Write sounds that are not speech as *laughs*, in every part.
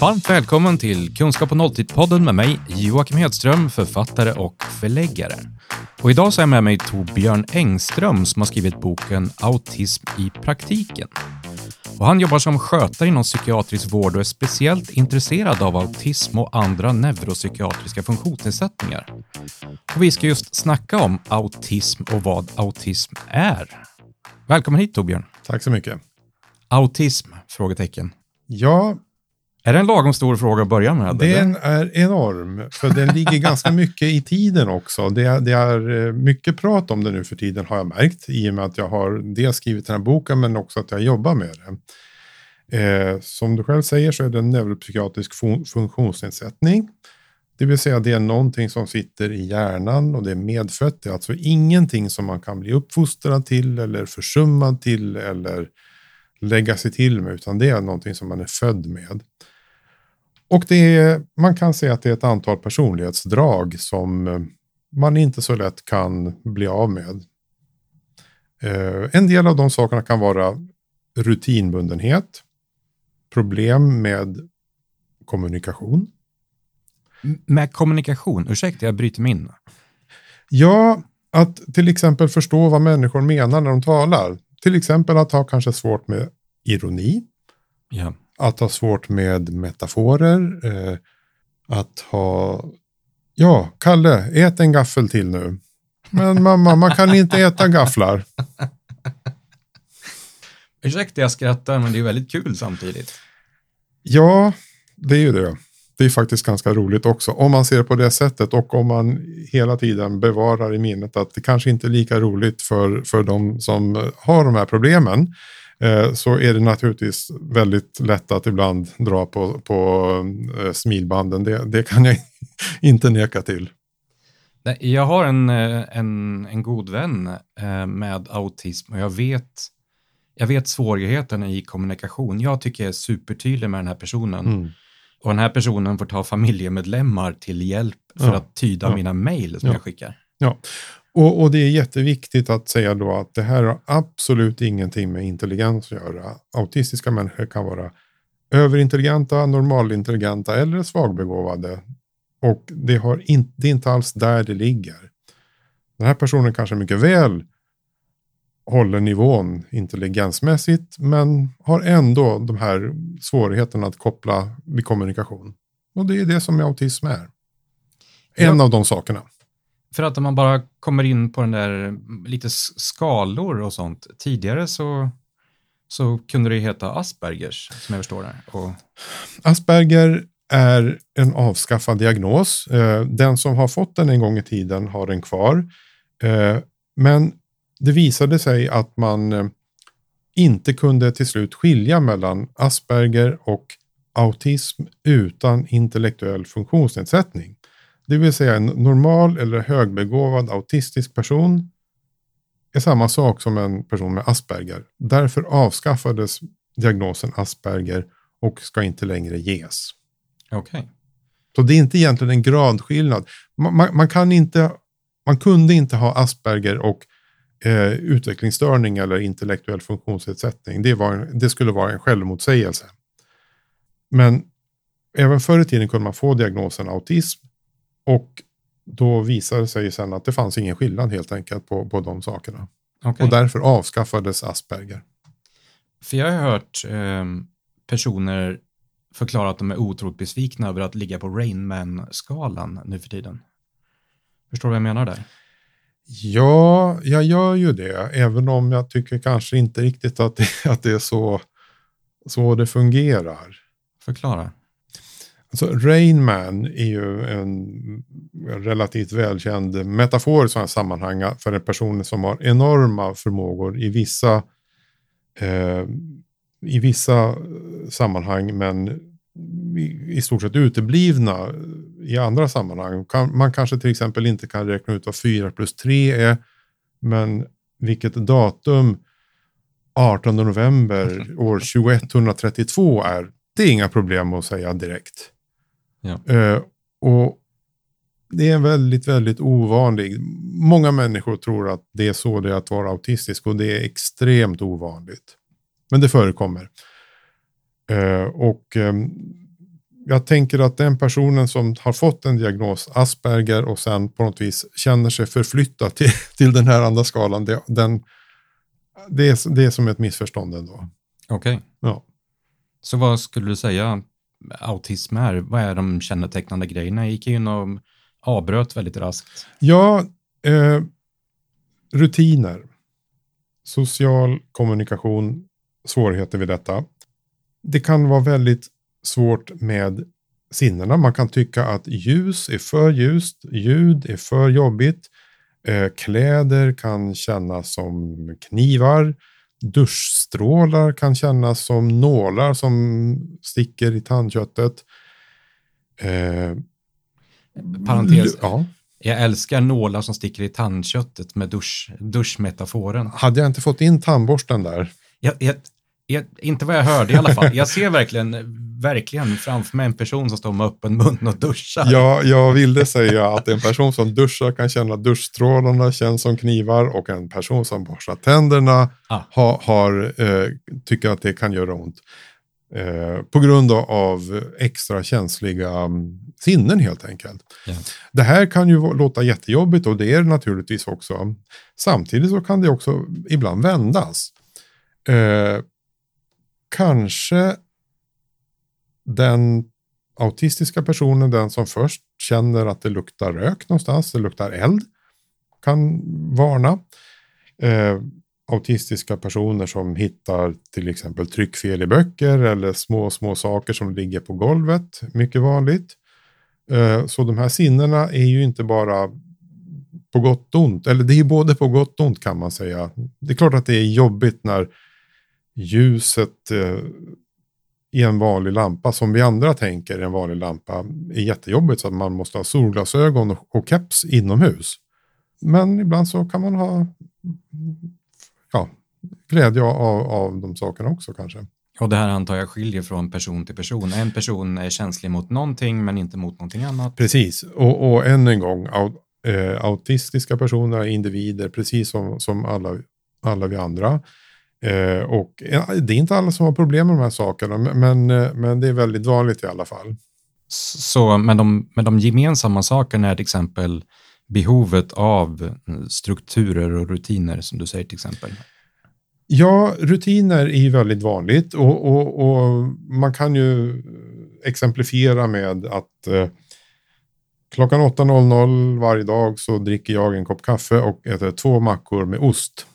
Varmt välkommen till Kunskap och nolltid-podden med mig, Joakim Hedström, författare och förläggare. Och idag så är jag med mig Torbjörn Engström som har skrivit boken Autism i praktiken. Och han jobbar som skötare inom psykiatrisk vård och är speciellt intresserad av autism och andra neuropsykiatriska funktionsnedsättningar. Och vi ska just snacka om autism och vad autism är. Välkommen hit Torbjörn. Tack så mycket. Autism? Frågetecken. Ja, Är det en lagom stor fråga att börja med? den eller? är enorm. För den ligger *laughs* ganska mycket i tiden också. Det är, det är eh, mycket prat om det nu för tiden har jag märkt. I och med att jag har dels skrivit den här boken men också att jag jobbar med det. Eh, som du själv säger så är det en neuropsykiatrisk fun funktionsnedsättning. Det vill säga det är någonting som sitter i hjärnan och det är medfött. Det är alltså ingenting som man kan bli uppfostrad till eller försummad till eller lägga sig till med, utan det är någonting som man är född med. Och det är, man kan säga att det är ett antal personlighetsdrag som eh, man inte så lätt kan bli av med. Eh, en del av de sakerna kan vara rutinbundenhet, problem med kommunikation. Med kommunikation, ursäkta jag bryter mig in. Ja, att till exempel förstå vad människor menar när de talar. Till exempel att ha kanske svårt med ironi, Ja. Att ha svårt med metaforer, eh, att ha, ja, Kalle, ät en gaffel till nu. Men mamma, man kan inte äta gafflar. *laughs* Ursäkta jag skrattar, men det är väldigt kul samtidigt. Ja, det är ju det. Det är faktiskt ganska roligt också. Om man ser det på det sättet och om man hela tiden bevarar i minnet att det kanske inte är lika roligt för, för de som har de här problemen. Eh, så är det naturligtvis väldigt lätt att ibland dra på, på eh, smilbanden. Det, det kan jag *laughs* inte neka till. Jag har en, eh, en, en god vän med autism och jag vet, jag vet svårigheten i kommunikation. Jag tycker jag är supertydlig med den här personen. Mm. Och den här personen får ta familjemedlemmar till hjälp för Ja, att tyda ja. mina mejl som Ja. jag skickar. Och, och det är jätteviktigt att säga då att det här har absolut ingenting med intelligens att göra. Autistiska människor kan vara överintelligenta, normalintelligenta eller svagbegåvade. Och det, har in, det är inte alls där det ligger. Den här personen kanske mycket väl håller nivån intelligensmässigt men har ändå de här svårigheterna att koppla vid kommunikation. Och det är det som autism är. En Ja. av de sakerna. För att om man bara kommer in på den där lite skalor och sånt. Tidigare så, så kunde det heta Aspergers, som jag förstår det. Och, Asperger är en avskaffad diagnos. Eh, den som har fått den en gång i tiden har den kvar. Eh, men det visade sig att man eh, inte kunde till slut skilja mellan Asperger och autism utan intellektuell funktionsnedsättning. Det vill säga en normal eller högbegåvad autistisk person är samma sak som en person med Asperger. Därför avskaffades diagnosen Asperger och ska inte längre ges. Okej. Så det är inte egentligen en gradskillnad. Man, man, man, kan inte, man kunde inte ha Asperger och eh, utvecklingsstörning eller intellektuell funktionsnedsättning. Det, var det skulle vara en självmotsägelse. Men även förr i tiden kunde man få diagnosen autism och då visade det sig sen att det fanns ingen skillnad helt enkelt på, på de sakerna. Okej. Och därför avskaffades Asperger. För jag har hört ehm, personer förklara att de är otroligt besvikna över att ligga på Rain Man-skalan nu för tiden. Förstår du vad jag menar där? Ja, jag gör ju det. Även om jag tycker kanske inte riktigt att det, att det är så, så det fungerar. Förklara. Alltså, Rain Man är ju en relativt välkänd metafor i sådana sammanhang för en person som har enorma förmågor i vissa, eh, i vissa sammanhang men i, i stort sett uteblivna i andra sammanhang. Kan, man kanske till exempel inte kan räkna ut vad 4 plus 3 är men vilket datum 18 november *laughs* år 2132 är, det är inga problem att säga direkt. Ja. Eh, och det är väldigt, väldigt ovanligt. Många människor tror att det är så det är att vara autistisk och det är extremt ovanligt. Men det förekommer. Eh, och ehm, jag tänker att den personen som har fått en diagnos, Asperger, och sen på något vis känner sig förflyttad till, *laughs* till den här andra skalan, det, den, det, är, det är som ett missförstånd ändå. Okej. Okay. Ja. Så vad skulle du säga autism är? Vad är de kännetecknande grejerna? Jag gick in och avbröt väldigt raskt. Ja, eh, rutiner, social kommunikation, svårigheter vid detta. Det kan vara väldigt svårt med sinnena. Man kan tycka att ljus är för ljust, ljud är för jobbigt. Eh, kläder kan kännas som knivar. Duschstrålar kan kännas som nålar som sticker i tandköttet. Eh, Parentes. Ja. Jag älskar nålar som sticker i tandköttet med dusch, duschmetaforen. Hade jag inte fått in tandborsten där? Jag, jag, jag, inte vad jag hörde i alla fall. Jag ser verkligen, verkligen framför mig en person som står med öppen mun och duschar. Ja, jag ville säga att en person som duschar kan känna duschstrålarna känns som knivar och en person som borstar tänderna ah. har, har eh, tycker att det kan göra ont. Eh, på grund av extra känsliga um, sinnen helt enkelt. Yeah. Det här kan ju låta jättejobbigt och det är det naturligtvis också. Samtidigt så kan det också ibland vändas. Eh, kanske den autistiska personen, den som först känner att det luktar rök någonstans, det luktar eld, kan varna. Eh, autistiska personer som hittar till exempel tryckfel i böcker eller små, små saker som ligger på golvet, mycket vanligt. Eh, så de här sinnena är ju inte bara på gott och ont, eller det är både på gott och ont kan man säga. Det är klart att det är jobbigt när ljuset eh, i en vanlig lampa, som vi andra tänker en vanlig lampa, är jättejobbigt så att man måste ha solglasögon och, och keps inomhus. Men ibland så kan man ha ja, glädje av, av de sakerna också kanske. Och det här antar jag skiljer från person till person. En person är känslig mot någonting men inte mot någonting annat. Precis, och, och än en gång, aut, eh, autistiska personer är individer precis som, som alla, alla vi andra. Eh, och det är inte alla som har problem med de här sakerna, men, eh, men det är väldigt vanligt i alla fall. Så med de, med de gemensamma sakerna är till exempel behovet av strukturer och rutiner som du säger till exempel? Ja, rutiner är ju väldigt vanligt och, och, och man kan ju exemplifiera med att eh, klockan 8.00 varje dag så dricker jag en kopp kaffe och äter två mackor med ost.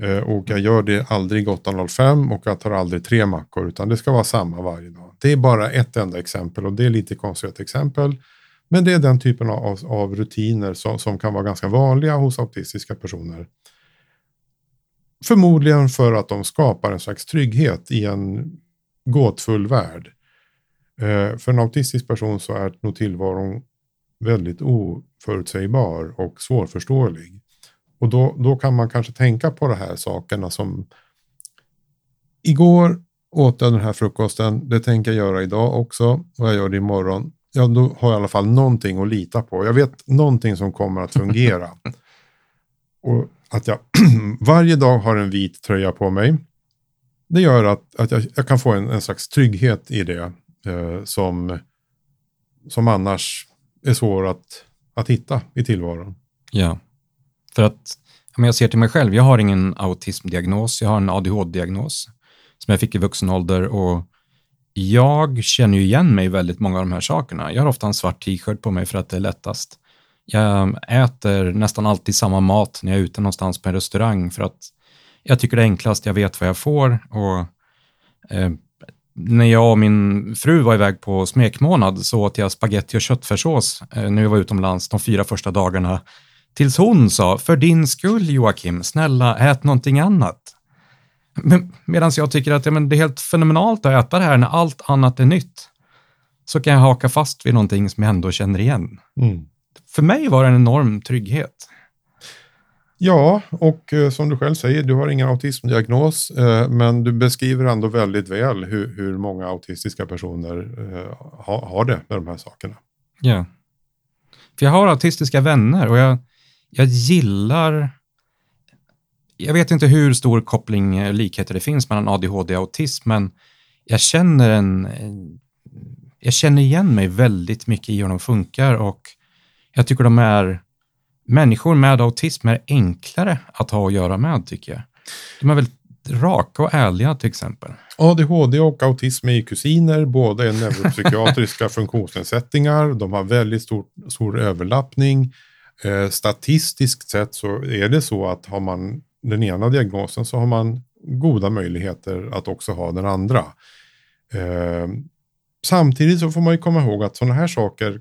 Eh, och jag gör det aldrig 8.05 och jag tar aldrig tre mackor utan det ska vara samma varje dag. Det är bara ett enda exempel och det är lite konstigt exempel. Men det är den typen av, av rutiner som, som kan vara ganska vanliga hos autistiska personer. Förmodligen för att de skapar en slags trygghet i en gåtfull värld. Eh, för en autistisk person så är nog tillvaron väldigt oförutsägbar och svårförståelig. Och då, då kan man kanske tänka på de här sakerna som igår åt jag den här frukosten, det tänker jag göra idag också och jag gör det imorgon. Ja, då har jag i alla fall någonting att lita på. Jag vet någonting som kommer att fungera. *laughs* och att jag *clears throat* varje dag har en vit tröja på mig. Det gör att, att jag, jag kan få en, en slags trygghet i det eh, som, som annars är svår att, att hitta i tillvaron. Ja. För att om jag ser till mig själv, jag har ingen autismdiagnos, jag har en ADHD-diagnos som jag fick i vuxen ålder och jag känner ju igen mig i väldigt många av de här sakerna. Jag har ofta en svart t-shirt på mig för att det är lättast. Jag äter nästan alltid samma mat när jag är ute någonstans på en restaurang för att jag tycker det är enklast, jag vet vad jag får och eh, när jag och min fru var iväg på smekmånad så åt jag spaghetti och köttfärssås eh, när vi var utomlands de fyra första dagarna Tills hon sa, för din skull Joakim, snälla ät någonting annat. Medan jag tycker att ja, men det är helt fenomenalt att äta det här när allt annat är nytt. Så kan jag haka fast vid någonting som jag ändå känner igen. Mm. För mig var det en enorm trygghet. Ja, och eh, som du själv säger, du har ingen autismdiagnos, eh, men du beskriver ändå väldigt väl hur, hur många autistiska personer eh, ha, har det med de här sakerna. Ja. För jag har autistiska vänner och jag, jag gillar jag vet inte hur stor koppling, eh, likheter det finns mellan ADHD och autism, men jag känner en, jag känner igen mig väldigt mycket i hur de funkar och jag tycker de är, människor med autism är enklare att ha att göra med tycker jag. De är väldigt raka och ärliga till exempel. ADHD och autism är ju kusiner, båda är neuropsykiatriska *laughs* funktionsnedsättningar. De har väldigt stor, stor överlappning. Eh, statistiskt sett så är det så att har man den ena diagnosen så har man goda möjligheter att också ha den andra. Eh, samtidigt så får man ju komma ihåg att sådana här saker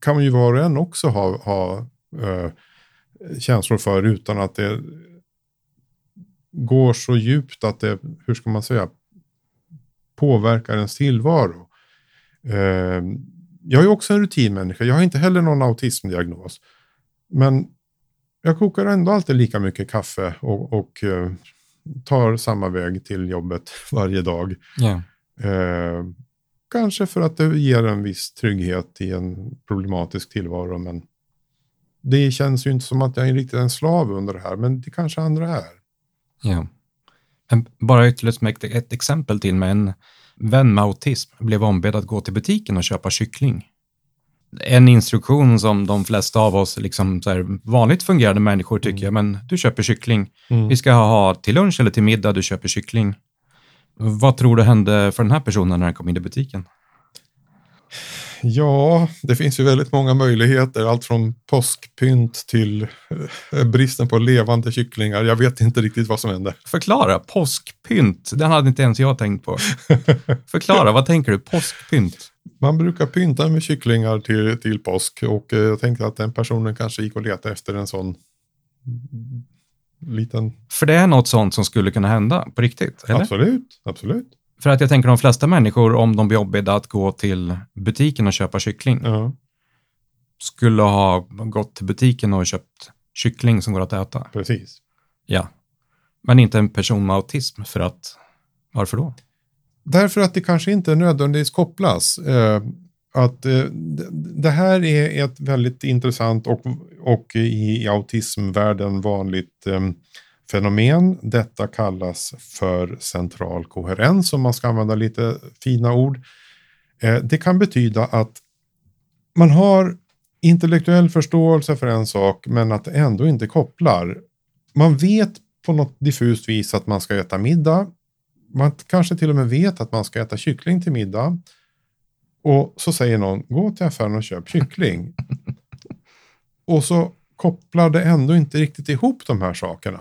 kan man ju var och en också ha, ha eh, känslor för utan att det går så djupt att det, hur ska man säga, påverkar ens tillvaro. Eh, jag är också en rutinmänniska, jag har inte heller någon autismdiagnos. Men jag kokar ändå alltid lika mycket kaffe och, och eh, tar samma väg till jobbet *laughs* varje dag. Yeah. Eh, kanske för att det ger en viss trygghet i en problematisk tillvaro. Men det känns ju inte som att jag är riktigt en slav under det här, men det kanske andra är. Ja. Bara ytterligare ett exempel till med en vän med autism blev ombedd att gå till butiken och köpa kyckling. En instruktion som de flesta av oss, liksom så här, vanligt fungerande människor tycker, mm. men du köper kyckling. Mm. Vi ska ha till lunch eller till middag, du köper kyckling. Vad tror du hände för den här personen när han kom in i butiken? Ja, det finns ju väldigt många möjligheter. Allt från påskpynt till eh, bristen på levande kycklingar. Jag vet inte riktigt vad som hände. Förklara, påskpynt. Den hade inte ens jag tänkt på. *laughs* Förklara, vad tänker du? Påskpynt? Man brukar pynta med kycklingar till, till påsk och eh, jag tänkte att den personen kanske gick och letade efter en sån liten... För det är något sånt som skulle kunna hända på riktigt? Eller? Absolut, absolut. För att jag tänker de flesta människor, om de blir ombedda att gå till butiken och köpa kyckling, ja. skulle ha gått till butiken och köpt kyckling som går att äta. Precis. Ja. Men inte en person med autism, för att, varför då? Därför att det kanske inte nödvändigtvis kopplas. Eh, att eh, det här är ett väldigt intressant och, och i, i autismvärlden vanligt eh, fenomen. Detta kallas för central koherens om man ska använda lite fina ord. Eh, det kan betyda att man har intellektuell förståelse för en sak men att det ändå inte kopplar. Man vet på något diffust vis att man ska äta middag. Man kanske till och med vet att man ska äta kyckling till middag. Och så säger någon, gå till affären och köp kyckling. *laughs* och så kopplar det ändå inte riktigt ihop de här sakerna.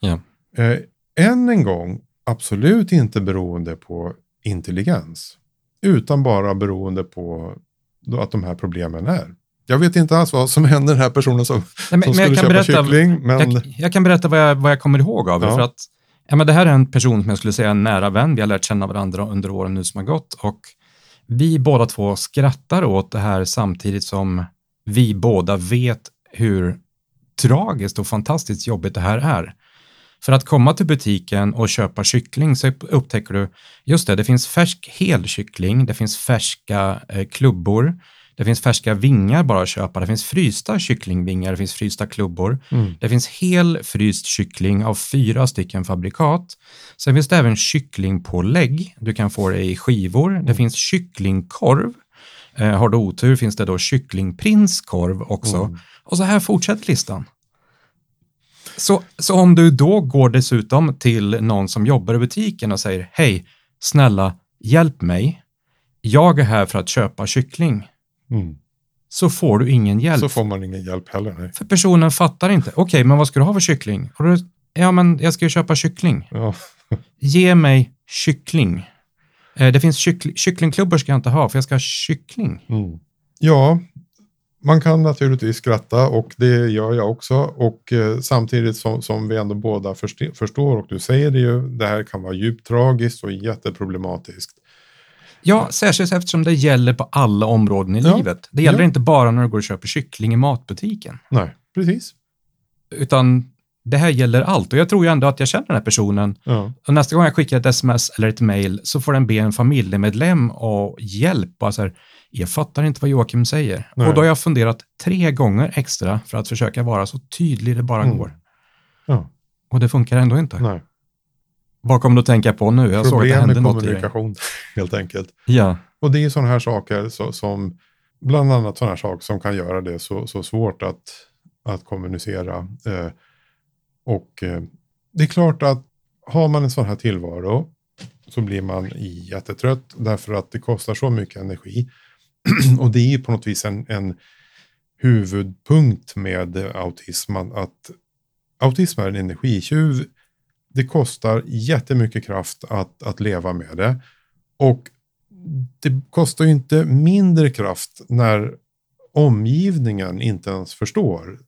Ja. Eh, än en gång, absolut inte beroende på intelligens. Utan bara beroende på att de här problemen är. Jag vet inte alls vad som händer den här personen som, Nej, men, som skulle köpa berätta, kyckling. Men... Jag, jag, kan berätta vad jag, vad jag kommer ihåg av det. Ja. För att, ja, men det här är en person som jag skulle säga är en nära vän. Vi har lärt känna varandra under åren nu som har gått. Och vi båda två skrattar åt det här samtidigt som vi båda vet hur tragiskt och fantastiskt jobbigt det här är. För att komma till butiken och köpa kyckling så upptäcker du, just det, det finns färsk hel kyckling, det finns färska eh, klubbor, det finns färska vingar bara att köpa, det finns frysta kycklingvingar, det finns frysta klubbor, mm. det finns hel fryst kyckling av fyra stycken fabrikat. Sen finns det även kycklingpålägg, du kan få det i skivor, mm. det finns kycklingkorv, eh, har du otur finns det då kycklingprinskorv också. Mm. Och så här fortsätter listan. Så, så om du då går dessutom till någon som jobbar i butiken och säger hej, snälla, hjälp mig. Jag är här för att köpa kyckling. Mm. Så får du ingen hjälp. Så får man ingen hjälp heller. Nej. För personen fattar inte. Okej, okay, men vad ska du ha för kyckling? Du, ja, men jag ska ju köpa kyckling. Ja. *laughs* Ge mig kyckling. Eh, det finns kyckling, kycklingklubbor ska jag inte ha, för jag ska ha kyckling. Mm. Ja, man kan naturligtvis skratta och det gör jag också. Och eh, samtidigt som, som vi ändå båda förstår och du säger det ju, det här kan vara djupt tragiskt och jätteproblematiskt. Ja, särskilt eftersom det gäller på alla områden i ja. livet. Det gäller ja. inte bara när du går och köper kyckling i matbutiken. Nej, precis. Utan det här gäller allt och jag tror ju ändå att jag känner den här personen. Ja. Och nästa gång jag skickar ett sms eller ett mail så får den be en familjemedlem och hjälp. Så här, jag fattar inte vad Joakim säger. Nej. Och då har jag funderat tre gånger extra för att försöka vara så tydlig det bara mm. går. Ja. Och det funkar ändå inte. Nej. Vad kommer du att tänka på nu? Jag såg att det hände med kommunikation, *laughs* helt enkelt. Ja. Och det är sådana här saker så, som, bland annat sådana här saker som kan göra det så, så svårt att, att kommunicera. Eh, och eh, det är klart att har man en sån här tillvaro så blir man jättetrött därför att det kostar så mycket energi. *clears throat* och det är på något vis en, en huvudpunkt med autism. Att autism är en energitjuv. Det kostar jättemycket kraft att, att leva med det. Och det kostar ju inte mindre kraft när omgivningen inte ens förstår.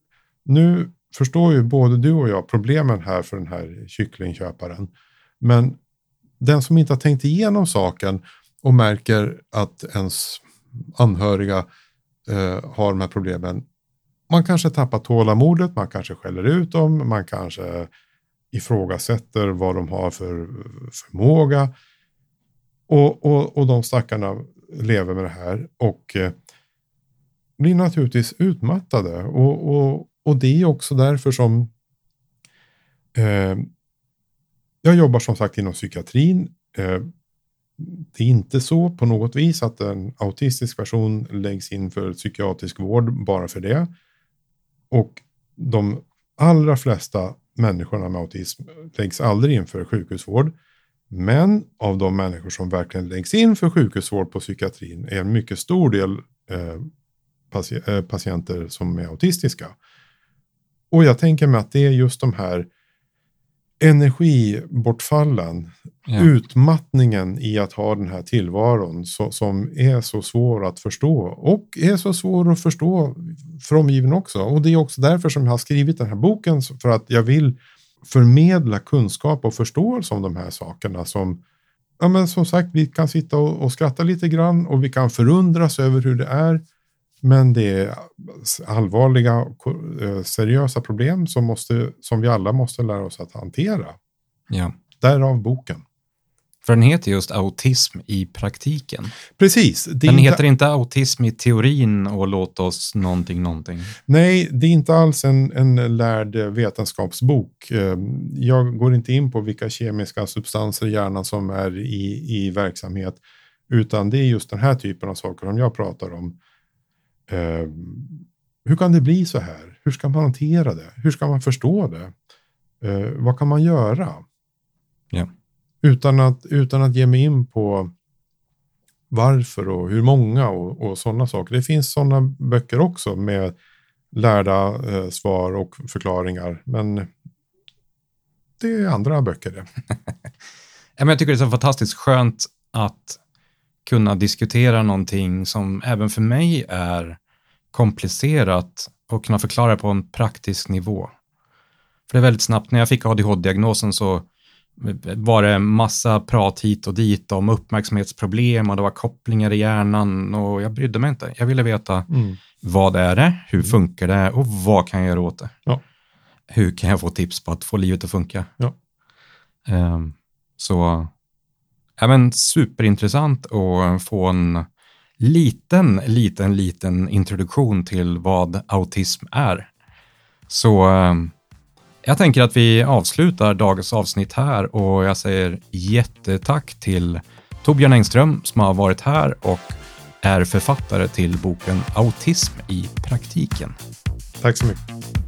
Nu förstår ju både du och jag problemen här för den här kycklingköparen. Men den som inte har tänkt igenom saken och märker att ens anhöriga eh, har de här problemen. Man kanske tappar tålamodet, man kanske skäller ut dem, man kanske ifrågasätter vad de har för förmåga. Och, och, och de stackarna lever med det här och eh, blir naturligtvis utmattade. Och, och, och det är också därför som eh, jag jobbar som sagt inom psykiatrin. Eh, det är inte så på något vis att en autistisk person läggs in för psykiatrisk vård bara för det. Och de allra flesta människorna med autism läggs aldrig in för sjukhusvård. Men av de människor som verkligen läggs in för sjukhusvård på psykiatrin är en mycket stor del eh, eh patienter som är autistiska. Och jag tänker mig att det är just de här energibortfallen, ja. utmattningen i att ha den här tillvaron så, som är så svår att förstå och är så svår att förstå för omgivningen också. Och det är också därför som jag har skrivit den här boken, för att jag vill förmedla kunskap och förståelse om de här sakerna som Ja, men som sagt, vi kan sitta och, och skratta lite grann och vi kan förundras över hur det är. Men det är allvarliga, eh, seriösa problem som, måste, som vi alla måste lära oss att hantera. Ja. Därav boken. För den heter just autism i praktiken. Precis. den inte... heter inte autism i teorin och låt oss någonting, någonting. Nej, det är inte alls en, en lärd vetenskapsbok. Eh, jag går inte in på vilka kemiska substanser i hjärnan som är i, i verksamhet, utan det är just den här typen av saker som jag pratar om. Eh, hur kan det bli så här? Hur ska man hantera det? Hur ska man förstå det? Eh, vad kan man göra? Ja. Utan, att, utan att ge mig in på varför och hur många och, och sådana saker. Det finns sådana böcker också med lärda eh, svar och förklaringar. Men det är andra böcker det. *laughs* jag tycker det är så fantastiskt skönt att kunna diskutera någonting som även för mig är komplicerat och kunna förklara på en praktisk nivå. För det är väldigt snabbt, när jag fick ADHD-diagnosen så var det massa prat hit och dit om uppmärksamhetsproblem och det var kopplingar i hjärnan och jag brydde mig inte. Jag ville veta mm. vad är det, hur mm. funkar det och vad kan jag göra åt det? Ja. Hur kan jag få tips på att få livet att funka? Ja. Um, så ja, men superintressant att få en liten, liten, liten introduktion till vad autism är. Så ehm, jag tänker att vi avslutar dagens avsnitt här och jag säger jättetack till Torbjörn Engström som har varit här och är författare till boken Autism i praktiken. Tack så mycket.